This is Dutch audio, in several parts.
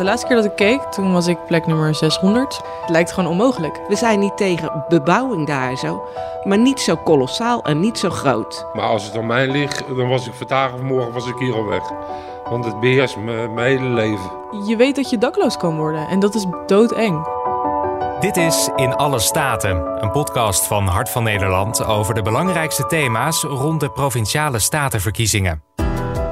De laatste keer dat ik keek, toen was ik plek nummer 600. Het lijkt gewoon onmogelijk. We zijn niet tegen bebouwing daar zo, maar niet zo kolossaal en niet zo groot. Maar als het aan mij ligt, dan was ik vandaag of morgen was ik hier al weg. Want het beheerst me- mijn hele leven. Je weet dat je dakloos kan worden en dat is doodeng. Dit is In Alle Staten, een podcast van Hart van Nederland over de belangrijkste thema's rond de provinciale statenverkiezingen.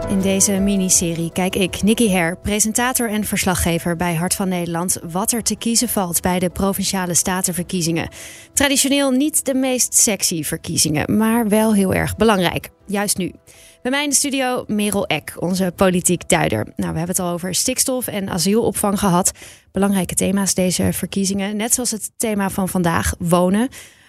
In deze miniserie kijk ik, Nicky Her, presentator en verslaggever bij Hart van Nederland, wat er te kiezen valt bij de provinciale statenverkiezingen. Traditioneel niet de meest sexy verkiezingen, maar wel heel erg belangrijk. Juist nu. Bij mij in de studio Merel Eck, onze politiek duider. Nou, we hebben het al over stikstof en asielopvang gehad. Belangrijke thema's deze verkiezingen. Net zoals het thema van vandaag, wonen.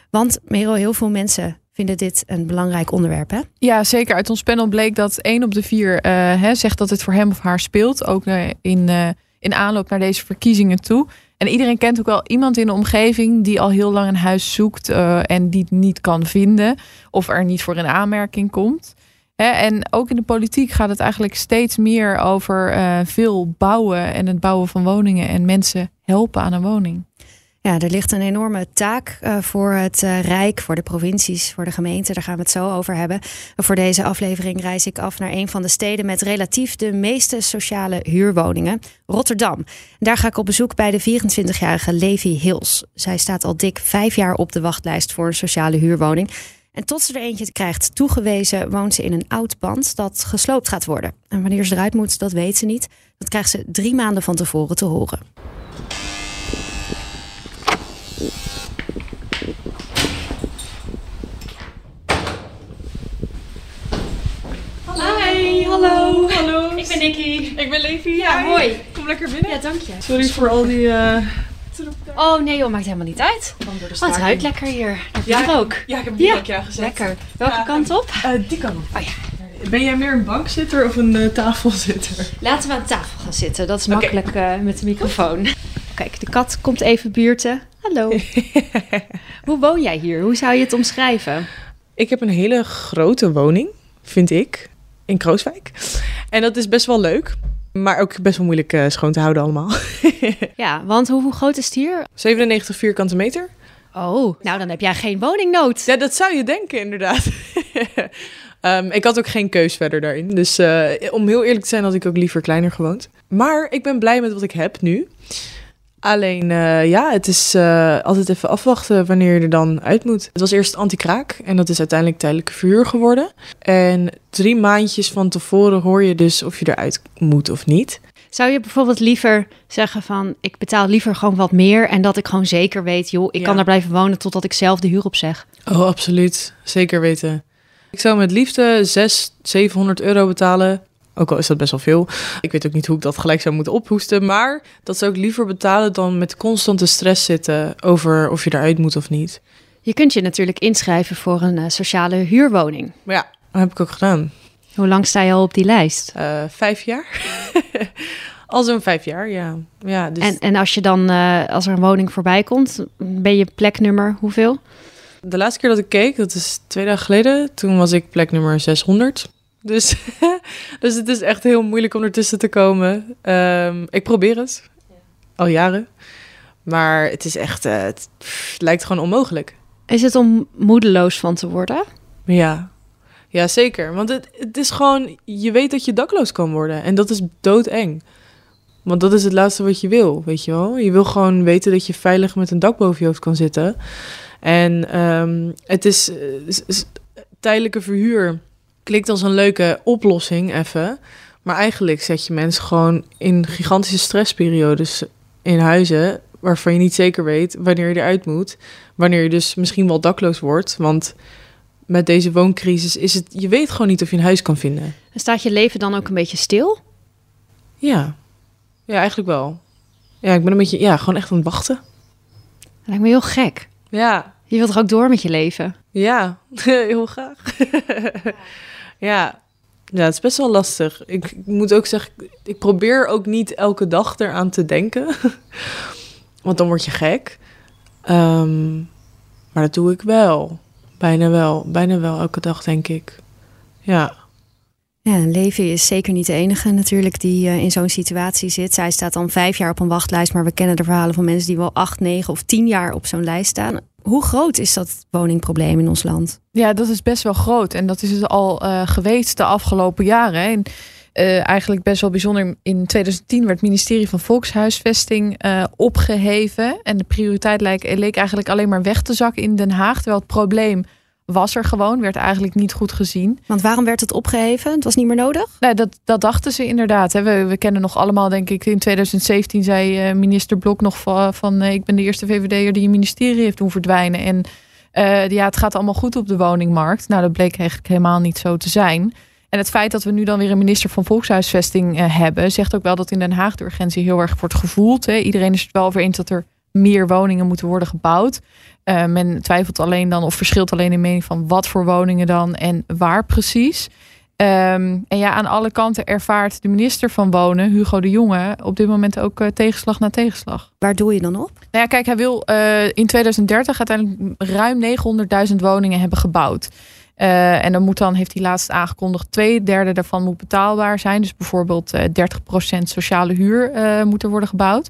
Want Merel, heel veel mensen vinden dit een belangrijk onderwerp, hè? Ja, zeker. Uit ons panel bleek dat één op de vier eh, zegt dat het voor hem of haar speelt. Ook in, eh, in aanloop naar deze verkiezingen toe. En iedereen kent ook wel iemand in de omgeving die al heel lang een huis zoekt eh, en die het niet kan vinden. Of er niet voor in aanmerking komt. En ook in de politiek gaat het eigenlijk steeds meer over veel bouwen en het bouwen van woningen en mensen helpen aan een woning. Ja, er ligt een enorme taak uh, voor het uh, Rijk, voor de provincies, voor de gemeenten. Daar gaan we het zo over hebben. Voor deze aflevering reis ik af naar een van de steden met relatief de meeste sociale huurwoningen, Rotterdam. Daar ga ik op bezoek bij de 24-jarige Levi Hills. Zij staat al dik vijf jaar op de wachtlijst voor een sociale huurwoning. En tot ze er eentje krijgt toegewezen, woont ze in een oud pand dat gesloopt gaat worden. En wanneer ze eruit moet, dat weet ze niet. Dat krijgt ze drie maanden van tevoren te horen. Hallo. Hallo. Ik ben Nicky. Ik ben Levi. Ja, mooi. Kom lekker binnen. Ja, dank je. Sorry voor al die... Uh... Oh nee joh, maakt helemaal niet uit. Oh, het ruikt lekker hier. Heb je Ja, er ook? Ja, ik heb die Ja, gezet. Lekker. Welke Ja. kant op? Eh, die kan op. Oh ja. Ben jij meer een bankzitter of een eh, tafelzitter? Laten we aan tafel gaan zitten. Dat is makkelijk met de microfoon. Kijk, de kat komt even buurten. Hallo. Hoe woon jij hier? Hoe zou je het omschrijven? Ik heb een hele grote woning, vind ik, in Krooswijk. En dat is best wel leuk, maar ook best wel moeilijk eh, schoon te houden allemaal. Ja, want hoe, hoe groot is het hier? 97 vierkante meter. Oh, nou dan heb jij geen woningnood. Ja, dat zou je denken, inderdaad. Ehm, ik had ook geen keus verder daarin. Dus eh, om heel eerlijk te zijn, had ik ook liever kleiner gewoond. Maar ik ben blij met wat ik heb nu. Alleen, eh, ja, het is eh, altijd even afwachten wanneer je er dan uit moet. Het was eerst anti-kraak en dat is uiteindelijk tijdelijke verhuur geworden. En drie maandjes van tevoren hoor je dus of je eruit moet of niet. Zou je bijvoorbeeld liever zeggen van... ik betaal liever gewoon wat meer... en dat ik gewoon zeker weet... joh, ik Ja. kan daar blijven wonen totdat ik zelf de huur opzeg. Oh, absoluut. Zeker weten. Ik zou met liefde 600, 700 euro betalen. Ook al is dat best wel veel. Ik weet ook niet hoe ik dat gelijk zou moeten ophoesten. Maar dat zou ik liever betalen dan met constante stress zitten over of je eruit moet of niet. Je kunt je natuurlijk inschrijven voor een eh, sociale huurwoning. Maar ja, dat heb ik ook gedaan. Hoe lang sta je al op die lijst? Eh, vijf jaar. al zo'n vijf jaar, ja. ja dus En, en als je dan, eh, als er een woning voorbij komt, ben je pleknummer hoeveel? de laatste keer dat ik keek, dat is twee dagen geleden. Toen was ik plek nummer 600. Dus, dus het is echt heel moeilijk om ertussen te komen. Ehm, ik probeer het. Al jaren. Maar het is echt, eh, het, pff, het lijkt gewoon onmogelijk. Is het om moedeloos van te worden? Ja, ja zeker. Want het, het is gewoon, je weet dat je dakloos kan worden. En dat is doodeng. Want dat is het laatste wat je wil, weet je wel. Je wil gewoon weten dat je veilig met een dak boven je hoofd kan zitten. En ehm, het is, eh, tijdelijke verhuur klinkt als een leuke oplossing even. Maar eigenlijk zet je mensen gewoon in gigantische stressperiodes in huizen... waarvan je niet zeker weet wanneer je eruit moet. Wanneer je dus misschien wel dakloos wordt. Want met deze wooncrisis is het... Je weet gewoon niet of je een huis kan vinden. En staat je leven dan ook een beetje stil? Ja, ja eigenlijk wel. Ja, ik ben een beetje... Ja, gewoon echt aan het wachten. Dat lijkt me heel gek. Ja, Je wilt toch ook door met je leven? Ja, heel graag. ja. ja, het is best wel lastig. Ik, moet ook zeggen, ik probeer ook niet elke dag eraan te denken. Want dan word je gek. Ehm, maar dat doe ik wel. Bijna wel. Bijna wel elke dag, denk ik. Ja. Ja, Levi is zeker niet de enige natuurlijk die uh, in zo'n situatie zit. Zij staat dan vijf jaar op een wachtlijst, maar we kennen de verhalen van mensen die wel acht, negen of tien jaar op zo'n lijst staan. Hoe groot is dat woningprobleem in ons land? Ja, dat is best wel groot. En dat is het al uh, geweest de afgelopen jaren. En, uh, eigenlijk best wel bijzonder. In 2010 werd het ministerie van Volkshuisvesting uh, opgeheven. En de prioriteit leek, leek eigenlijk alleen maar weg te zakken in Den Haag. Terwijl het probleem was er gewoon, werd eigenlijk niet goed gezien. Want waarom werd het opgeheven? Het was niet meer nodig? Nee, dat, dat dachten ze inderdaad. Hè. We, we kennen nog allemaal, denk ik, in 2017 zei uh, minister Blok nog van, van uh, ik ben de eerste VVD'er die een ministerie heeft doen verdwijnen. En uh, ja, het gaat allemaal goed op de woningmarkt. Nou, dat bleek eigenlijk helemaal niet zo te zijn. En het feit dat we nu dan weer een minister van Volkshuisvesting hebben, zegt ook wel dat in Den Haag de urgentie heel erg wordt gevoeld. Hè. Iedereen is het wel over eens dat er meer woningen moeten worden gebouwd. Uh, men twijfelt alleen dan of verschilt alleen in mening van wat voor woningen dan en waar precies. Um, en ja, aan alle kanten ervaart de minister van Wonen, Hugo de Jonge, op dit moment ook uh, tegenslag na tegenslag. Waar doe je dan op? Nou ja, kijk, hij wil uh, in 2030 uiteindelijk ruim 900.000 woningen hebben gebouwd. Uh, en dan moet dan, heeft hij laatst aangekondigd, twee derde daarvan moet betaalbaar zijn. Dus bijvoorbeeld 30% sociale huur moet er worden gebouwd.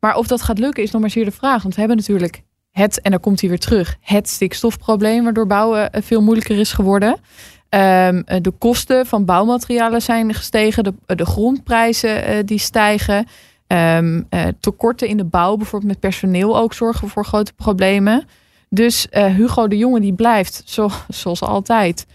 Maar of dat gaat lukken is nog maar zeer de vraag. Want we hebben natuurlijk het, en dan komt hij weer terug, het stikstofprobleem, waardoor bouwen veel moeilijker is geworden. Um, de kosten van bouwmaterialen zijn gestegen, de, de grondprijzen uh, die stijgen. Um, uh, tekorten in de bouw, bijvoorbeeld met personeel ook, zorgen voor grote problemen. Dus uh, Hugo de Jonge die blijft, zo, zoals altijd,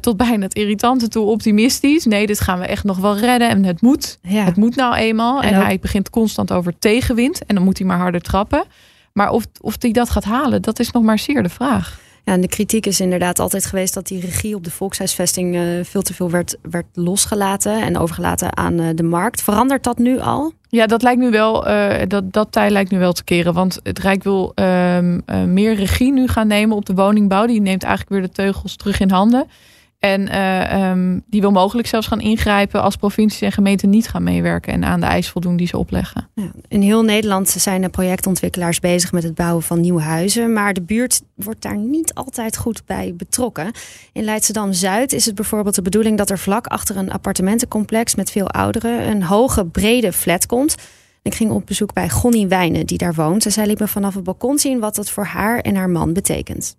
tot bijna het irritante toe optimistisch. Nee, dit gaan we echt nog wel redden en het moet. Ja. Het moet nou eenmaal. En, en hij begint constant over tegenwind en dan moet hij maar harder trappen. Maar of, of hij dat gaat halen, dat is nog maar zeer de vraag. Ja, en de kritiek is inderdaad altijd geweest dat die regie op de volkshuisvesting uh, veel te veel werd, werd losgelaten en overgelaten aan uh, de markt. Verandert dat nu al? Ja, dat lijkt nu wel, uh, dat, dat tij lijkt nu wel te keren. Want het Rijk wil um, meer regie nu gaan nemen op de woningbouw. Die neemt eigenlijk weer de teugels terug in handen. En uh, um, die wil mogelijk zelfs gaan ingrijpen als provincies en gemeenten niet gaan meewerken en aan de eis voldoen die ze opleggen. In heel Nederland zijn de projectontwikkelaars bezig met het bouwen van nieuwe huizen, maar de buurt wordt daar niet altijd goed bij betrokken. In Leidschendam Zuid is het bijvoorbeeld de bedoeling dat er vlak achter een appartementencomplex met veel ouderen een hoge, brede flat komt. Ik ging op bezoek bij Gonnie Wijnen, die daar woont. En zij liet me vanaf het balkon zien wat dat voor haar en haar man betekent.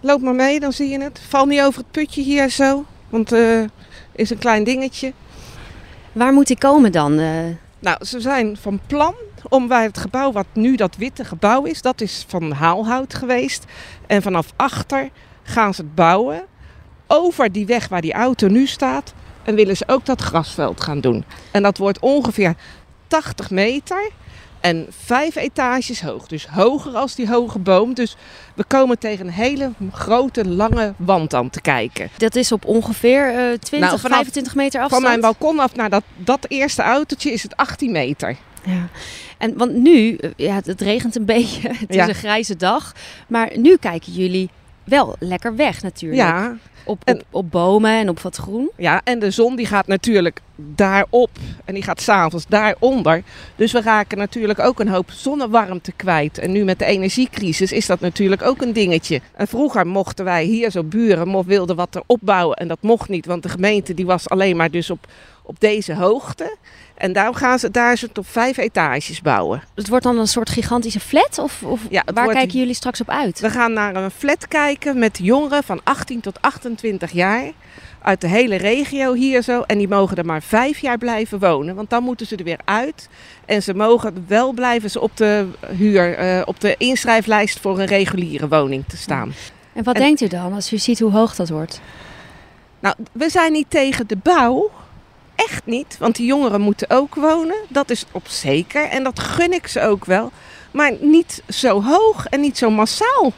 Loop maar mee, dan zie je het. Val niet over het putje hier zo, want het uh, is een klein dingetje. Waar moet die komen dan? Uh... Nou, ze zijn van plan om bij het gebouw wat nu dat witte gebouw is, dat is van haalhout geweest. En vanaf achter gaan ze het bouwen. Over die weg waar die auto nu staat. En willen ze ook dat grasveld gaan doen. En dat wordt ongeveer 80 meter. En vijf etages hoog. Dus hoger als die hoge boom. Dus we komen tegen een hele grote, lange wand aan te kijken. Dat is op ongeveer uh, 20, nou, vanaf, 25 meter afstand? Van mijn balkon af naar dat, dat eerste autootje is het 18 meter. Ja. En want nu, ja, het regent een beetje. Het is een grijze dag. Maar nu kijken jullie wel lekker weg natuurlijk. Ja. Op, op, op, bomen en op wat groen. Ja, en de zon die gaat natuurlijk daarop en die gaat s'avonds daaronder. Dus we raken natuurlijk ook een hoop zonnewarmte kwijt. En nu met de energiecrisis is dat natuurlijk ook een dingetje. En vroeger mochten wij hier zo buren, wilden wat er opbouwen en dat mocht niet. Want de gemeente die was alleen maar dus op, op deze hoogte. En daarom gaan ze daar ze op vijf etages bouwen. Het wordt dan een soort gigantische flat? Of, of ja, waar wordt, kijken jullie straks op uit? We gaan naar een flat kijken met jongeren van 18 tot 28 jaar. Uit de hele regio hier zo. En die mogen er maar vijf jaar blijven wonen. Want dan moeten ze er weer uit. En ze mogen wel blijven ze op de huur, uh, op de inschrijflijst voor een reguliere woning te staan. En wat en, denkt u dan als u ziet hoe hoog dat wordt? Nou, we zijn niet tegen de bouw echt niet, want die jongeren moeten ook wonen. Dat is op zeker en dat gun ik ze ook wel. Maar niet zo hoog en niet zo massaal.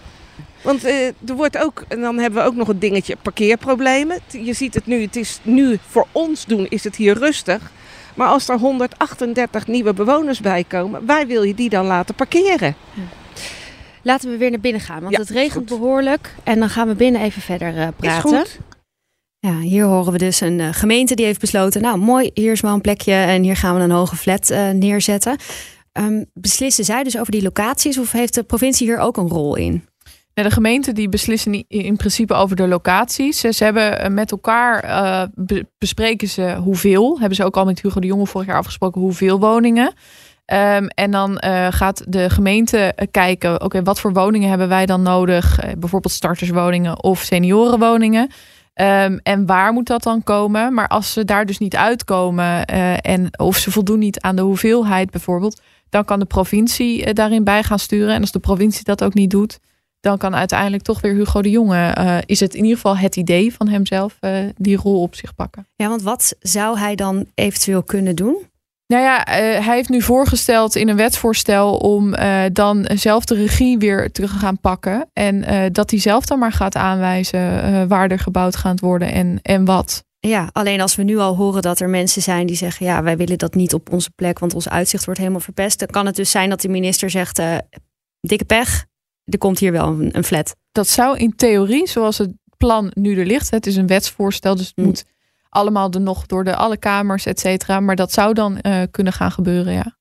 Want uh, er wordt ook, en dan hebben we ook nog een dingetje parkeerproblemen. Je ziet het nu, het is nu voor ons doen, is het hier rustig. Maar als er 138 nieuwe bewoners bij komen, waar wil je die dan laten parkeren? Ja. Laten we weer naar binnen gaan, want ja, het regent behoorlijk. En dan gaan we binnen even verder uh, praten. Is goed. Ja, hier horen we dus een uh, gemeente die heeft besloten, nou mooi, hier is wel een plekje en hier gaan we een hoge flat uh, neerzetten. Um, beslissen zij dus over die locaties of heeft de provincie hier ook een rol in? Ja, de gemeenten die beslissen in principe over de locaties. Ze, hebben eh, met elkaar eh, be- bespreken ze hoeveel. Hebben ze ook al met Hugo de Jonge vorig jaar afgesproken hoeveel woningen. Ehm, en dan eh, gaat de gemeente eh, kijken, oké, wat voor woningen hebben wij dan nodig? Eh, bijvoorbeeld starterswoningen of seniorenwoningen. Ehm, en waar moet dat dan komen? Maar als ze daar dus niet uitkomen eh, en of ze voldoen niet aan de hoeveelheid bijvoorbeeld, dan kan de provincie eh, daarin bij gaan sturen. En als de provincie dat ook niet doet, dan kan uiteindelijk toch weer Hugo de Jonge, eh, is het in ieder geval het idee van hemzelf, die rol op zich pakken. Ja, want wat zou hij dan eventueel kunnen doen? Nou ja, eh, hij heeft nu voorgesteld in een wetsvoorstel om eh, dan zelf de regie weer te gaan pakken. En eh, dat hij zelf dan maar gaat aanwijzen waar er gebouwd gaat worden en, en wat. Ja, alleen als we nu al horen dat er mensen zijn die zeggen: ja, wij willen dat niet op onze plek, want ons uitzicht wordt helemaal verpest. Dan kan het dus zijn dat de minister zegt: dikke pech, er komt hier wel een, een flat. Dat zou in theorie, zoals het plan nu er ligt, het is een wetsvoorstel, dus het Hm. moet allemaal er nog door de alle kamers, et cetera. Maar dat zou dan eh, kunnen gaan gebeuren, ja.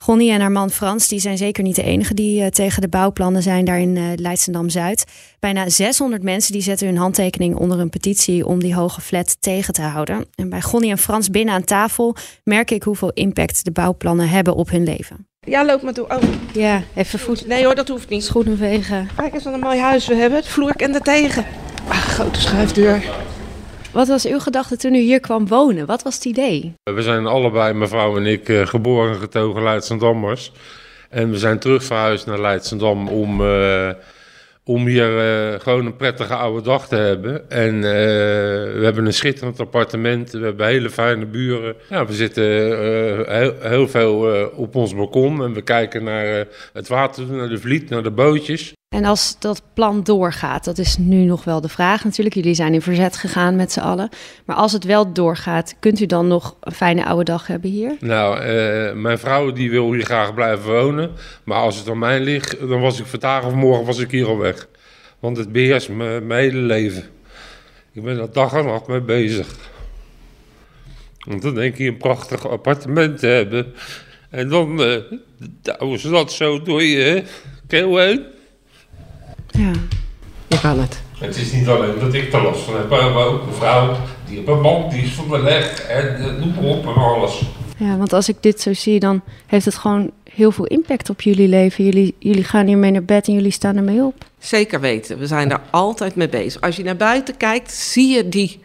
Gonnie en haar man Frans, die zijn zeker niet de enige die eh, tegen de bouwplannen zijn daar in eh Leidschendam-Zuid. Bijna 600 mensen die zetten hun handtekening onder een petitie om die hoge flat tegen te houden. En bij Gonnie en Frans binnen aan tafel merk ik hoeveel impact de bouwplannen hebben op hun leven. Ja, loop maar toe. Oh, Ja, even voet, nee hoor, dat hoeft niet. schoenen vegen. Kijk eens wat een mooi huis we hebben. Het vloer en ertegen. Ah, grote schuifdeur. Wat was uw gedachte toen u hier kwam wonen? Wat was het idee? We zijn allebei, mevrouw en ik, eh, geboren en getogen Leidsendammers. En we zijn terug verhuisd naar Leidsendam om, eh, om hier eh, gewoon een prettige oude dag te hebben. En we hebben een schitterend appartement, we hebben hele fijne buren. Ja, we zitten heel, heel veel op ons balkon en we kijken naar het water, naar de vliet, naar de bootjes. En als dat plan doorgaat, dat is nu nog wel de vraag natuurlijk. Jullie zijn in verzet gegaan met z'n allen. Maar als het wel doorgaat, kunt u dan nog een fijne oude dag hebben hier? Nou, eh, mijn vrouw die wil hier graag blijven wonen. Maar als het aan mij ligt, dan was ik vandaag of morgen was ik hier al weg. Want het beheerst mijn hele leven. Ik ben er dag en nacht mee bezig. Want dan denk je een prachtig appartement te hebben. En dan eh douwen ze dat zo door je keel heen. Ja. Je kan het. Het is niet alleen dat ik er last van heb, maar ook mijn vrouw. Die heeft een band, die is van de leg. En noem maar op en alles. ja, want als ik dit zo zie, dan heeft het gewoon heel veel impact op jullie leven. Jullie, jullie gaan hiermee naar bed en jullie staan ermee op. Zeker weten. We zijn daar altijd mee bezig. Als je naar buiten kijkt, zie je die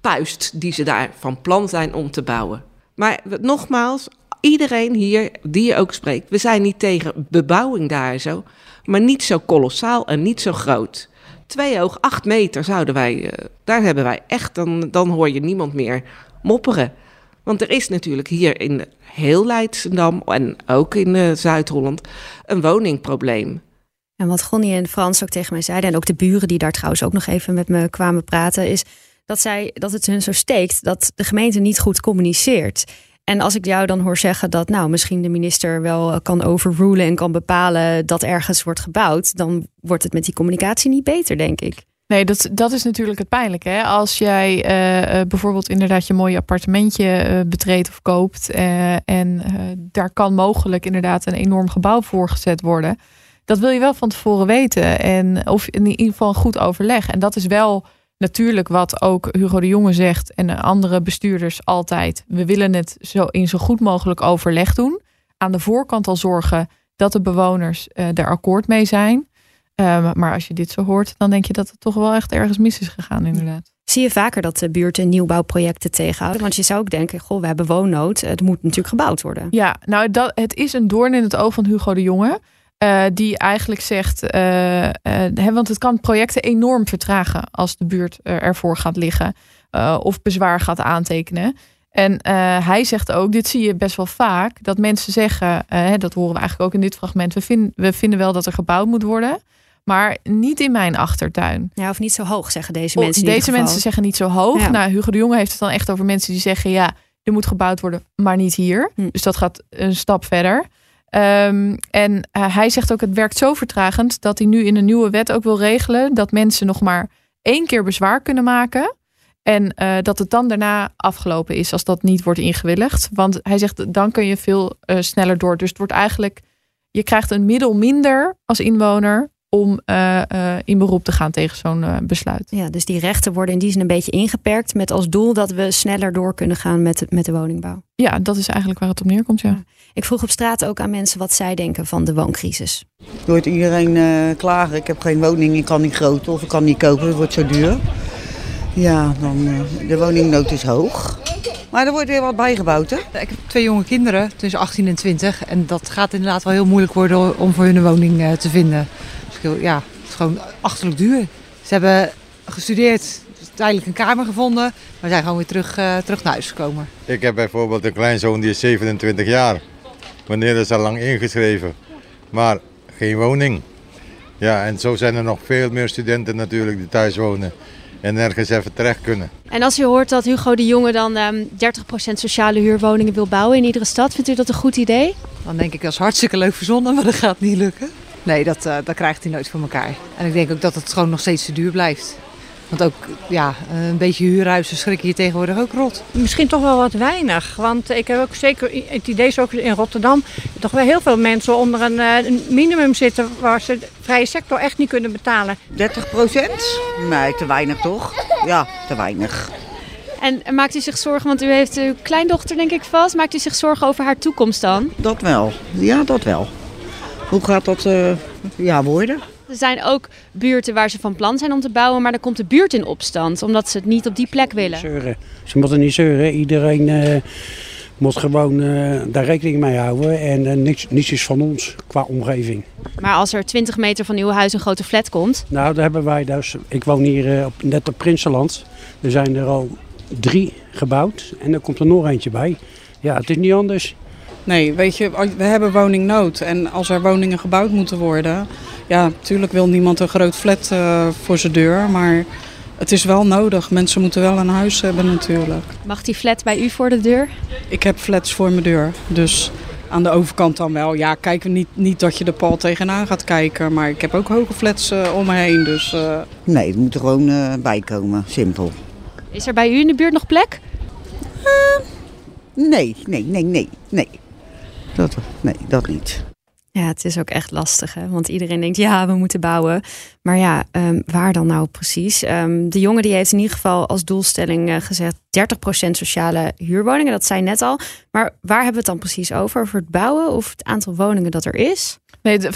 puist die ze daar van plan zijn om te bouwen. Maar nogmaals, iedereen hier die je ook spreekt, we zijn niet tegen bebouwing daar zo, maar niet zo kolossaal en niet zo groot. Twee hoog, acht meter zouden wij, eh, daar hebben wij echt, dan, dan hoor je niemand meer mopperen. Want er is natuurlijk hier in heel Leidschendam en ook in eh, Zuid-Holland een woningprobleem. En wat Gonnie en Frans ook tegen mij zeiden, en ook de buren die daar trouwens ook nog even met me kwamen praten, is dat, zij, dat het hun zo steekt dat de gemeente niet goed communiceert. En als ik jou dan hoor zeggen dat nou misschien de minister wel eh, kan overrulen en kan bepalen dat ergens wordt gebouwd, dan wordt het met die communicatie niet beter, denk ik. Nee, dat, dat is natuurlijk het pijnlijke. Hè? Als jij eh, eh, bijvoorbeeld inderdaad je mooie appartementje betreedt of koopt. en daar kan mogelijk inderdaad een enorm gebouw voor gezet worden. Dat wil je wel van tevoren weten. En, of in ieder geval goed overleg. En dat is wel natuurlijk wat ook Hugo de Jonge zegt. En andere bestuurders altijd. We willen het zo in zo goed mogelijk overleg doen. Aan de voorkant al zorgen dat de bewoners eh er akkoord mee zijn. Um, maar als je dit zo hoort, dan denk je dat het toch wel echt ergens mis is gegaan, inderdaad. Zie je vaker dat de buurten nieuwbouwprojecten tegenhouden? Want je zou ook denken, goh, we hebben woonnood. Het moet natuurlijk gebouwd worden. Ja, nou, dat, het is een doorn in het oog van Hugo de Jonge. Uh, die eigenlijk zegt, uh, uh, hè, want het kan projecten enorm vertragen als de buurt ervoor gaat liggen of bezwaar gaat aantekenen. En hij zegt ook, dit zie je best wel vaak, dat mensen zeggen, dat horen we eigenlijk ook in dit fragment, we, vind, we vinden wel dat er gebouwd moet worden. Maar niet in mijn achtertuin. Ja, of niet zo hoog, zeggen deze mensen. Deze mensen zeggen niet zo hoog. Ja. Nou, Hugo de Jonge heeft het dan echt over mensen die zeggen: ja, er moet gebouwd worden, maar niet hier. Hm. Dus dat gaat een stap verder. Um, en uh, hij zegt ook: het werkt zo vertragend dat hij nu in een nieuwe wet ook wil regelen dat mensen nog maar één keer bezwaar kunnen maken. En uh, dat het dan daarna afgelopen is als dat niet wordt ingewilligd. Want hij zegt: dan kun je veel uh, sneller door. Dus het wordt eigenlijk je krijgt een middel minder als inwoner om uh, uh, in beroep te gaan tegen zo'n uh, besluit. Ja, dus die rechten worden in die zin een beetje ingeperkt met als doel dat we sneller door kunnen gaan met, met de woningbouw. Ja, dat is eigenlijk waar het op neerkomt, ja. Ik vroeg op straat ook aan mensen wat zij denken van de wooncrisis. Hoort iedereen klagen, ik heb geen woning, ik kan niet groot of ik kan niet kopen, het wordt zo duur. Ja, dan de woningnood is hoog. Maar er wordt weer wat bijgebouwd, hè? Ik heb twee jonge kinderen, tussen 18 en 20. En dat gaat inderdaad wel heel moeilijk worden om voor hun een woning te vinden. Dus ja, het is gewoon achterlijk duur. Ze hebben gestudeerd, tijdelijk een kamer gevonden, maar zijn gewoon weer terug, uh, terug naar huis gekomen. Ik heb bijvoorbeeld een kleinzoon die is 27 jaar. Meneer is al lang ingeschreven, maar geen woning. Ja, en zo zijn er nog veel meer studenten natuurlijk die thuis wonen en nergens even terecht kunnen. En als u hoort dat Hugo de Jonge dan um, 30% sociale huurwoningen wil bouwen in iedere stad, vindt u dat een goed idee? Dan denk ik dat is hartstikke leuk verzonnen, maar dat gaat niet lukken. Nee, dat, uh, dat krijgt hij nooit voor elkaar. En ik denk ook dat het gewoon nog steeds te duur blijft. Want ook ja, een beetje huurhuizen schrikken je tegenwoordig ook rot. Misschien toch wel wat weinig. Want ik heb ook zeker het idee, zo in Rotterdam, toch wel heel veel mensen onder een, een minimum zitten waar ze de vrije sector echt niet kunnen betalen. 30 procent? Nee, te weinig toch? Ja, te weinig. En maakt u zich zorgen, want u heeft uw kleindochter denk ik vast, maakt u zich zorgen over haar toekomst dan? Dat wel, ja dat wel. Hoe gaat dat uh, ja, worden? Er zijn ook buurten waar ze van plan zijn om te bouwen, maar dan komt de buurt in opstand, omdat ze het niet op die plek willen. Zeuren. Ze moeten niet zeuren. Iedereen uh, moet gewoon uh, daar rekening mee houden en uh, niks, niets is van ons qua omgeving. Maar als er 20 meter van uw huis een grote flat komt? Nou, daar hebben wij dus. Ik woon hier op, net op Prinsenland. Er zijn er al drie gebouwd en er komt er nog eentje bij. Ja, het is niet anders. Nee, weet je, we hebben woningnood. En als er woningen gebouwd moeten worden... Ja, natuurlijk wil niemand een groot flat uh, voor zijn deur. Maar het is wel nodig. Mensen moeten wel een huis hebben natuurlijk. Mag die flat bij u voor de deur? Ik heb flats voor mijn deur. Dus aan de overkant dan wel. Ja, kijken niet, niet dat je de pal tegenaan gaat kijken. Maar ik heb ook hoge flats uh, om me heen. Dus, uh... Nee, het moet er gewoon uh, bij komen. Simpel. Is er bij u in de buurt nog plek? nee, nee, nee, nee, nee. Dat, nee, dat niet. Ja, het is ook echt lastig, hè? want iedereen denkt ja, we moeten bouwen. Maar ja, um, waar dan nou precies? Um, de jongen die heeft in ieder geval als doelstelling uh, gezegd 30% sociale huurwoningen. Dat zei net al. Maar waar hebben we het dan precies over? Over het bouwen of het aantal woningen dat er is? Nee, 30%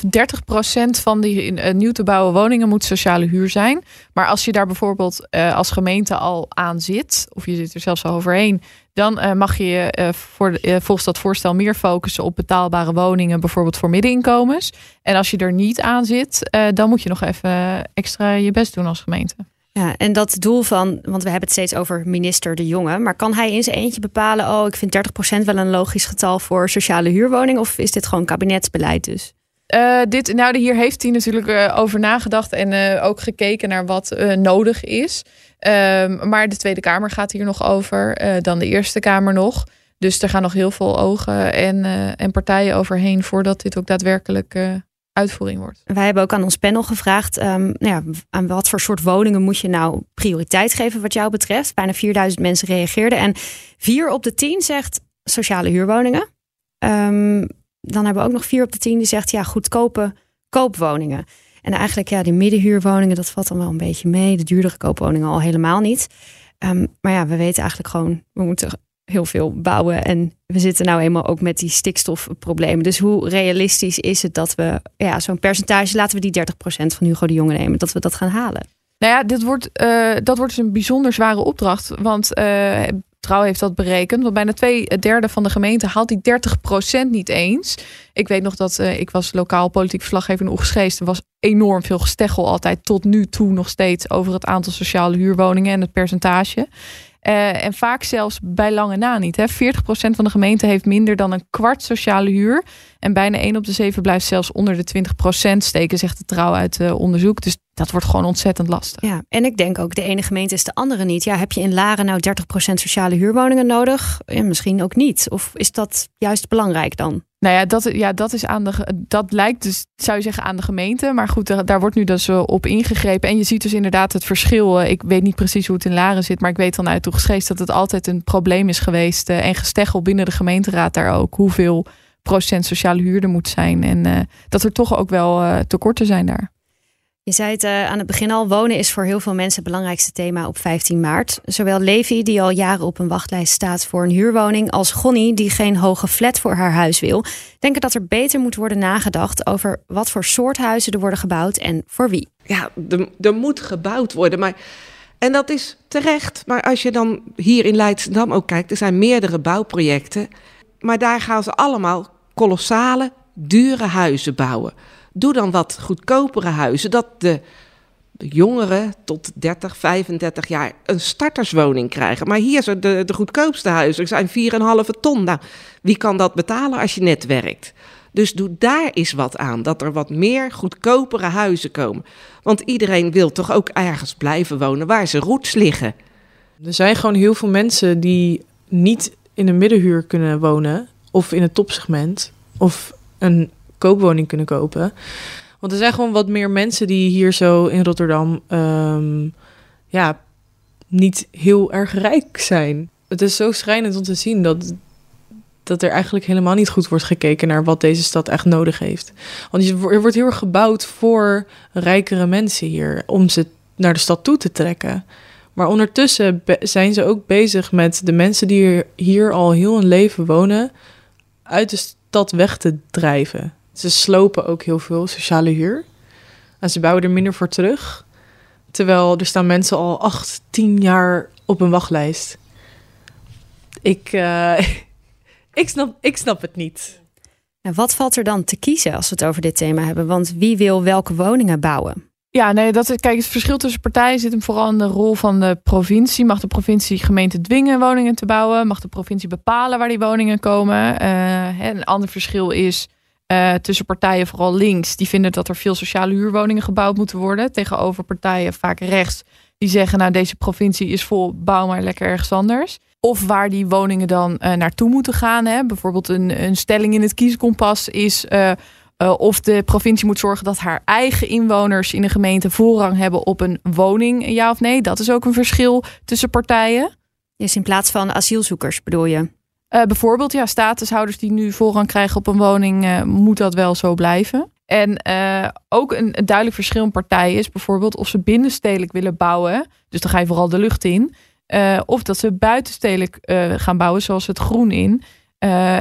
van die uh, nieuw te bouwen woningen moet sociale huur zijn. Maar als je daar bijvoorbeeld uh, als gemeente al aan zit, of je zit er zelfs al overheen, dan uh, mag je je voor, volgens dat voorstel meer focussen op betaalbare woningen, bijvoorbeeld voor middeninkomens. En als je er niet aan zit, dan moet je nog even extra je best doen als gemeente. Ja, en dat doel van, want we hebben het steeds over minister De Jonge, maar kan hij in zijn eentje bepalen, oh, ik vind 30% wel een logisch getal voor sociale huurwoningen, of is dit gewoon kabinetsbeleid dus? Uh, dit, nou, hier heeft hij natuurlijk uh, over nagedacht en uh, ook gekeken naar wat nodig is. Ehm, maar de Tweede Kamer gaat hier nog over, dan de Eerste Kamer nog. Dus er gaan nog heel veel ogen en, en partijen overheen voordat dit ook daadwerkelijk uitvoering wordt. Wij hebben ook aan ons panel gevraagd, um, nou ja, aan wat voor soort woningen moet je nou prioriteit geven wat jou betreft. Bijna 4000 mensen reageerden en vier op de tien zegt sociale huurwoningen. Um, dan hebben we ook nog vier op de tien die zegt ja, goedkope koopwoningen. En eigenlijk ja, die middenhuurwoningen, dat valt dan wel een beetje mee. De duurdere koopwoningen al helemaal niet. Um, maar ja, we weten eigenlijk gewoon, we moeten heel veel bouwen. En we zitten nou eenmaal ook met die stikstofproblemen. Dus hoe realistisch is het dat we ja, zo'n percentage, laten we die 30% van Hugo de Jonge nemen, dat we dat gaan halen? Nou ja, dit wordt, uh, dat wordt dus een bijzonder zware opdracht. Want uh, Trouw heeft dat berekend. Want bijna twee derde van de gemeente haalt die 30% niet eens. Ik weet nog dat uh, ik was lokaal politiek verslaggever in Oegstgeest. Er was enorm veel gesteggel altijd tot nu toe nog steeds over het aantal sociale huurwoningen en het percentage. Uh, en vaak zelfs bij lange na niet. Hè. 40% van de gemeente heeft minder dan een kwart sociale huur. En bijna 1 op de 7 blijft zelfs onder de 20% steken, zegt de trouw uit uh, onderzoek. Dus dat wordt gewoon ontzettend lastig. Ja, en ik denk ook de ene gemeente is de andere niet. Ja, heb je in Laren nou 30% sociale huurwoningen nodig? Misschien ook niet. Of is dat juist belangrijk dan? Nou ja, dat, ja, dat is aan de. Dat lijkt dus, zou je zeggen, aan de gemeente. Maar goed, daar wordt nu dus eh, op ingegrepen. En je ziet dus inderdaad het verschil. Ik weet niet precies hoe het in Laren zit. Maar ik weet dan uit toegeschreven dat het altijd een probleem is geweest. Eh, en gesteggel binnen de gemeenteraad daar ook. Hoeveel procent sociale huur er moet zijn. En dat er toch ook wel tekorten zijn daar. Je zei het uh, aan het begin al, wonen is voor heel veel mensen het belangrijkste thema op 15 maart. Zowel Levi, die al jaren op een wachtlijst staat voor een huurwoning, als Gonnie, die geen hoge flat voor haar huis wil, denken dat er beter moet worden nagedacht over wat voor soort huizen er worden gebouwd en voor wie. Ja, er, er moet gebouwd worden, maar... En dat is terecht, maar als je dan hier in Leidschendam ook kijkt, er zijn meerdere bouwprojecten, maar daar gaan ze allemaal kolossale, dure huizen bouwen. Doe dan wat goedkopere huizen, dat de, jongeren tot 30, 35 jaar een starterswoning krijgen. Maar hier zijn de, de goedkoopste huizen, zijn 4,5 ton. Nou, wie kan dat betalen als je net werkt? Dus doe daar eens wat aan, dat er wat meer goedkopere huizen komen. Want iedereen wil toch ook ergens blijven wonen waar ze roots liggen. Er zijn gewoon heel veel mensen die niet in een middenhuur kunnen wonen, of in het topsegment, of een koopwoning kunnen kopen. Want er zijn gewoon wat meer mensen die hier zo in Rotterdam ehm, ja, niet heel erg rijk zijn. Het is zo schrijnend om te zien dat, dat er eigenlijk helemaal niet goed wordt gekeken naar wat deze stad echt nodig heeft. Want er wordt heel erg gebouwd voor rijkere mensen hier, om ze naar de stad toe te trekken. Maar ondertussen zijn ze ook bezig met de mensen die hier al heel een leven wonen, uit de stad weg te drijven. Ze slopen ook heel veel sociale huur. En ze bouwen er minder voor terug. Terwijl er staan mensen al acht, tien jaar op een wachtlijst. Ik, uh, ik, snap, ik snap het niet. En wat valt er dan te kiezen als we het over dit thema hebben? Want wie wil welke woningen bouwen? Ja, nee, dat is, kijk, het verschil tussen partijen zit hem vooral in de rol van de provincie. Mag de provincie gemeente dwingen woningen te bouwen? Mag de provincie bepalen waar die woningen komen? Uh, een ander verschil is uh, tussen partijen, vooral links, die vinden dat er veel sociale huurwoningen gebouwd moeten worden. Tegenover partijen, vaak rechts, die zeggen: Nou, deze provincie is vol, bouw maar lekker ergens anders. Of waar die woningen dan uh, naartoe moeten gaan. Hè. Bijvoorbeeld een, een stelling in het kieskompas is. Uh, of de provincie moet zorgen dat haar eigen inwoners in de gemeente voorrang hebben op een woning, ja of nee. Dat is ook een verschil tussen partijen. Dus in plaats van asielzoekers bedoel je? Uh, bijvoorbeeld, ja, statushouders die nu voorrang krijgen op een woning, uh, moet dat wel zo blijven. En uh, ook een, een, duidelijk verschil in partijen is bijvoorbeeld of ze binnenstedelijk willen bouwen. Dus dan ga je vooral de lucht in. of dat ze buitenstedelijk gaan bouwen, zoals het groen in.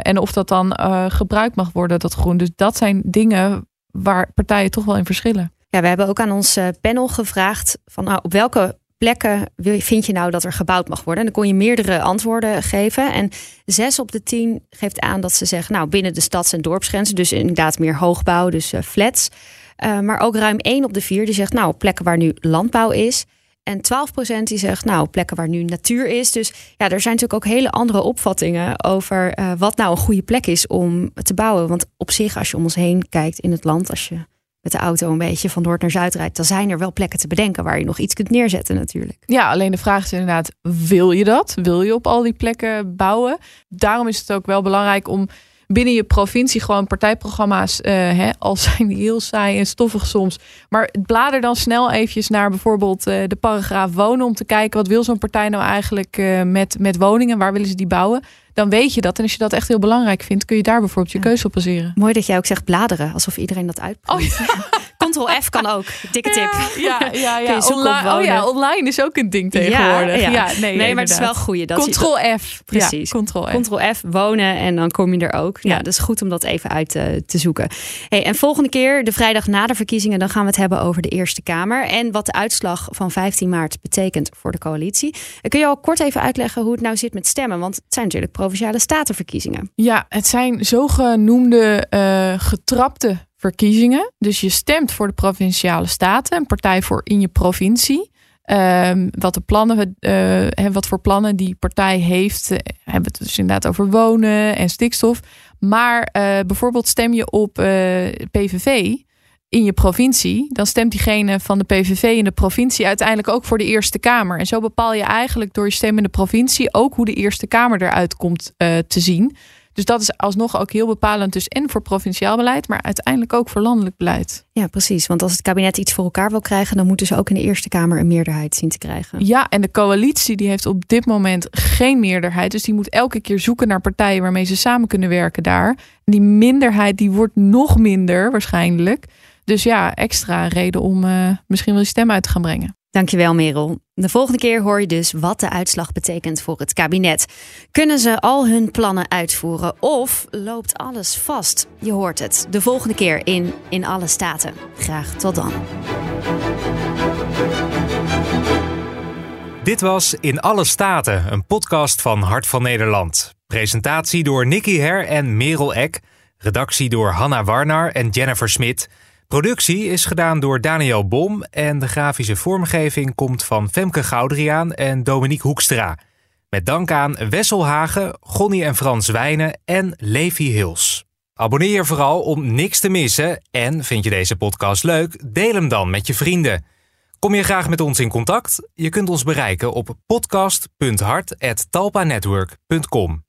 en of dat dan gebruikt mag worden, dat groen. Dus dat zijn dingen waar partijen toch wel in verschillen. Ja, we hebben ook aan ons panel gevraagd van nou, op welke plekken vind je nou dat er gebouwd mag worden? En dan kon je meerdere antwoorden geven. En zes op de tien geeft aan dat ze zeggen, nou binnen de stads- en dorpsgrenzen, dus inderdaad meer hoogbouw, dus uh, flats. Uh, maar ook ruim één op de vier die zegt, nou plekken waar nu landbouw is. En 12% die zegt, nou, plekken waar nu natuur is. Dus ja, er zijn natuurlijk ook hele andere opvattingen over uh, wat nou een goede plek is om te bouwen. Want op zich, als je om ons heen kijkt in het land, als je met de auto een beetje van noord naar zuid rijdt, dan zijn er wel plekken te bedenken waar je nog iets kunt neerzetten natuurlijk. Ja, alleen de vraag is inderdaad, wil je dat? Wil je op al die plekken bouwen? Daarom is het ook wel belangrijk om binnen je provincie gewoon partijprogramma's, uh, hè, al zijn die heel saai en stoffig soms. Maar blader dan snel eventjes naar bijvoorbeeld uh, de paragraaf wonen om te kijken wat wil zo'n partij nou eigenlijk uh, met, met woningen, waar willen ze die bouwen? Dan weet je dat. En als je dat echt heel belangrijk vindt, kun je daar bijvoorbeeld je keuze op baseren. Mooi dat jij ook zegt bladeren, alsof iedereen dat. Oh, ja. Ctrl F kan ook. Dikke tip. Ja, ja, ja. Online, oh ja, online is ook een ding tegenwoordig. Ja, ja. nee, nee maar het is wel goed. Ctrl F. Precies. Ctrl F. Ctrl F, wonen en dan kom je er ook. Ja, dat is goed om dat even uit te, te zoeken. Hey, en volgende keer, de vrijdag na de verkiezingen, dan gaan we het hebben over de Eerste Kamer. En wat de uitslag van 15 maart betekent voor de coalitie. Kun je al kort even uitleggen hoe het nou zit met stemmen? Want het zijn natuurlijk provinciale statenverkiezingen. Ja, het zijn zogenoemde uh, getrapte verkiezingen. Dus je stemt voor de provinciale staten, een partij voor in je provincie. Um, wat, de plannen, uh, wat voor plannen die partij heeft, uh, hebben het dus inderdaad over wonen en stikstof. Maar uh, bijvoorbeeld stem je op PVV in je provincie, dan stemt diegene van de PVV in de provincie uiteindelijk ook voor de Eerste Kamer. En zo bepaal je eigenlijk door je stem in de provincie ook hoe de Eerste Kamer eruit komt te zien. Dus dat is alsnog ook heel bepalend, dus en voor provinciaal beleid, maar uiteindelijk ook voor landelijk beleid. Ja, precies. Want als het kabinet iets voor elkaar wil krijgen, dan moeten ze ook in de Eerste Kamer een meerderheid zien te krijgen. Ja, en de coalitie die heeft op dit moment geen meerderheid. Dus die moet elke keer zoeken naar partijen waarmee ze samen kunnen werken daar. En die minderheid die wordt nog minder waarschijnlijk. Dus ja, extra reden om uh, misschien wel je stem uit te gaan brengen. Dankjewel, Merel. De volgende keer hoor je dus wat de uitslag betekent voor het kabinet. Kunnen ze al hun plannen uitvoeren of loopt alles vast? Je hoort het de volgende keer in In Alle Staten. Graag tot dan. Dit was In Alle Staten, een podcast van Hart van Nederland. Presentatie door Nicky Her en Merel Eck. Redactie door Hanna Warnar en Jennifer Smit. Productie is gedaan door Daniel Bom en de grafische vormgeving komt van Femke Goudriaan en Dominique Hoekstra. Met dank aan Wessel Hagen, en Frans Wijnen en Levi Hils. Abonneer je vooral om niks te missen en vind je deze podcast leuk? Deel hem dan met je vrienden. Kom je graag met ons in contact? Je kunt ons bereiken op podcast.hart.talpanetwork.com.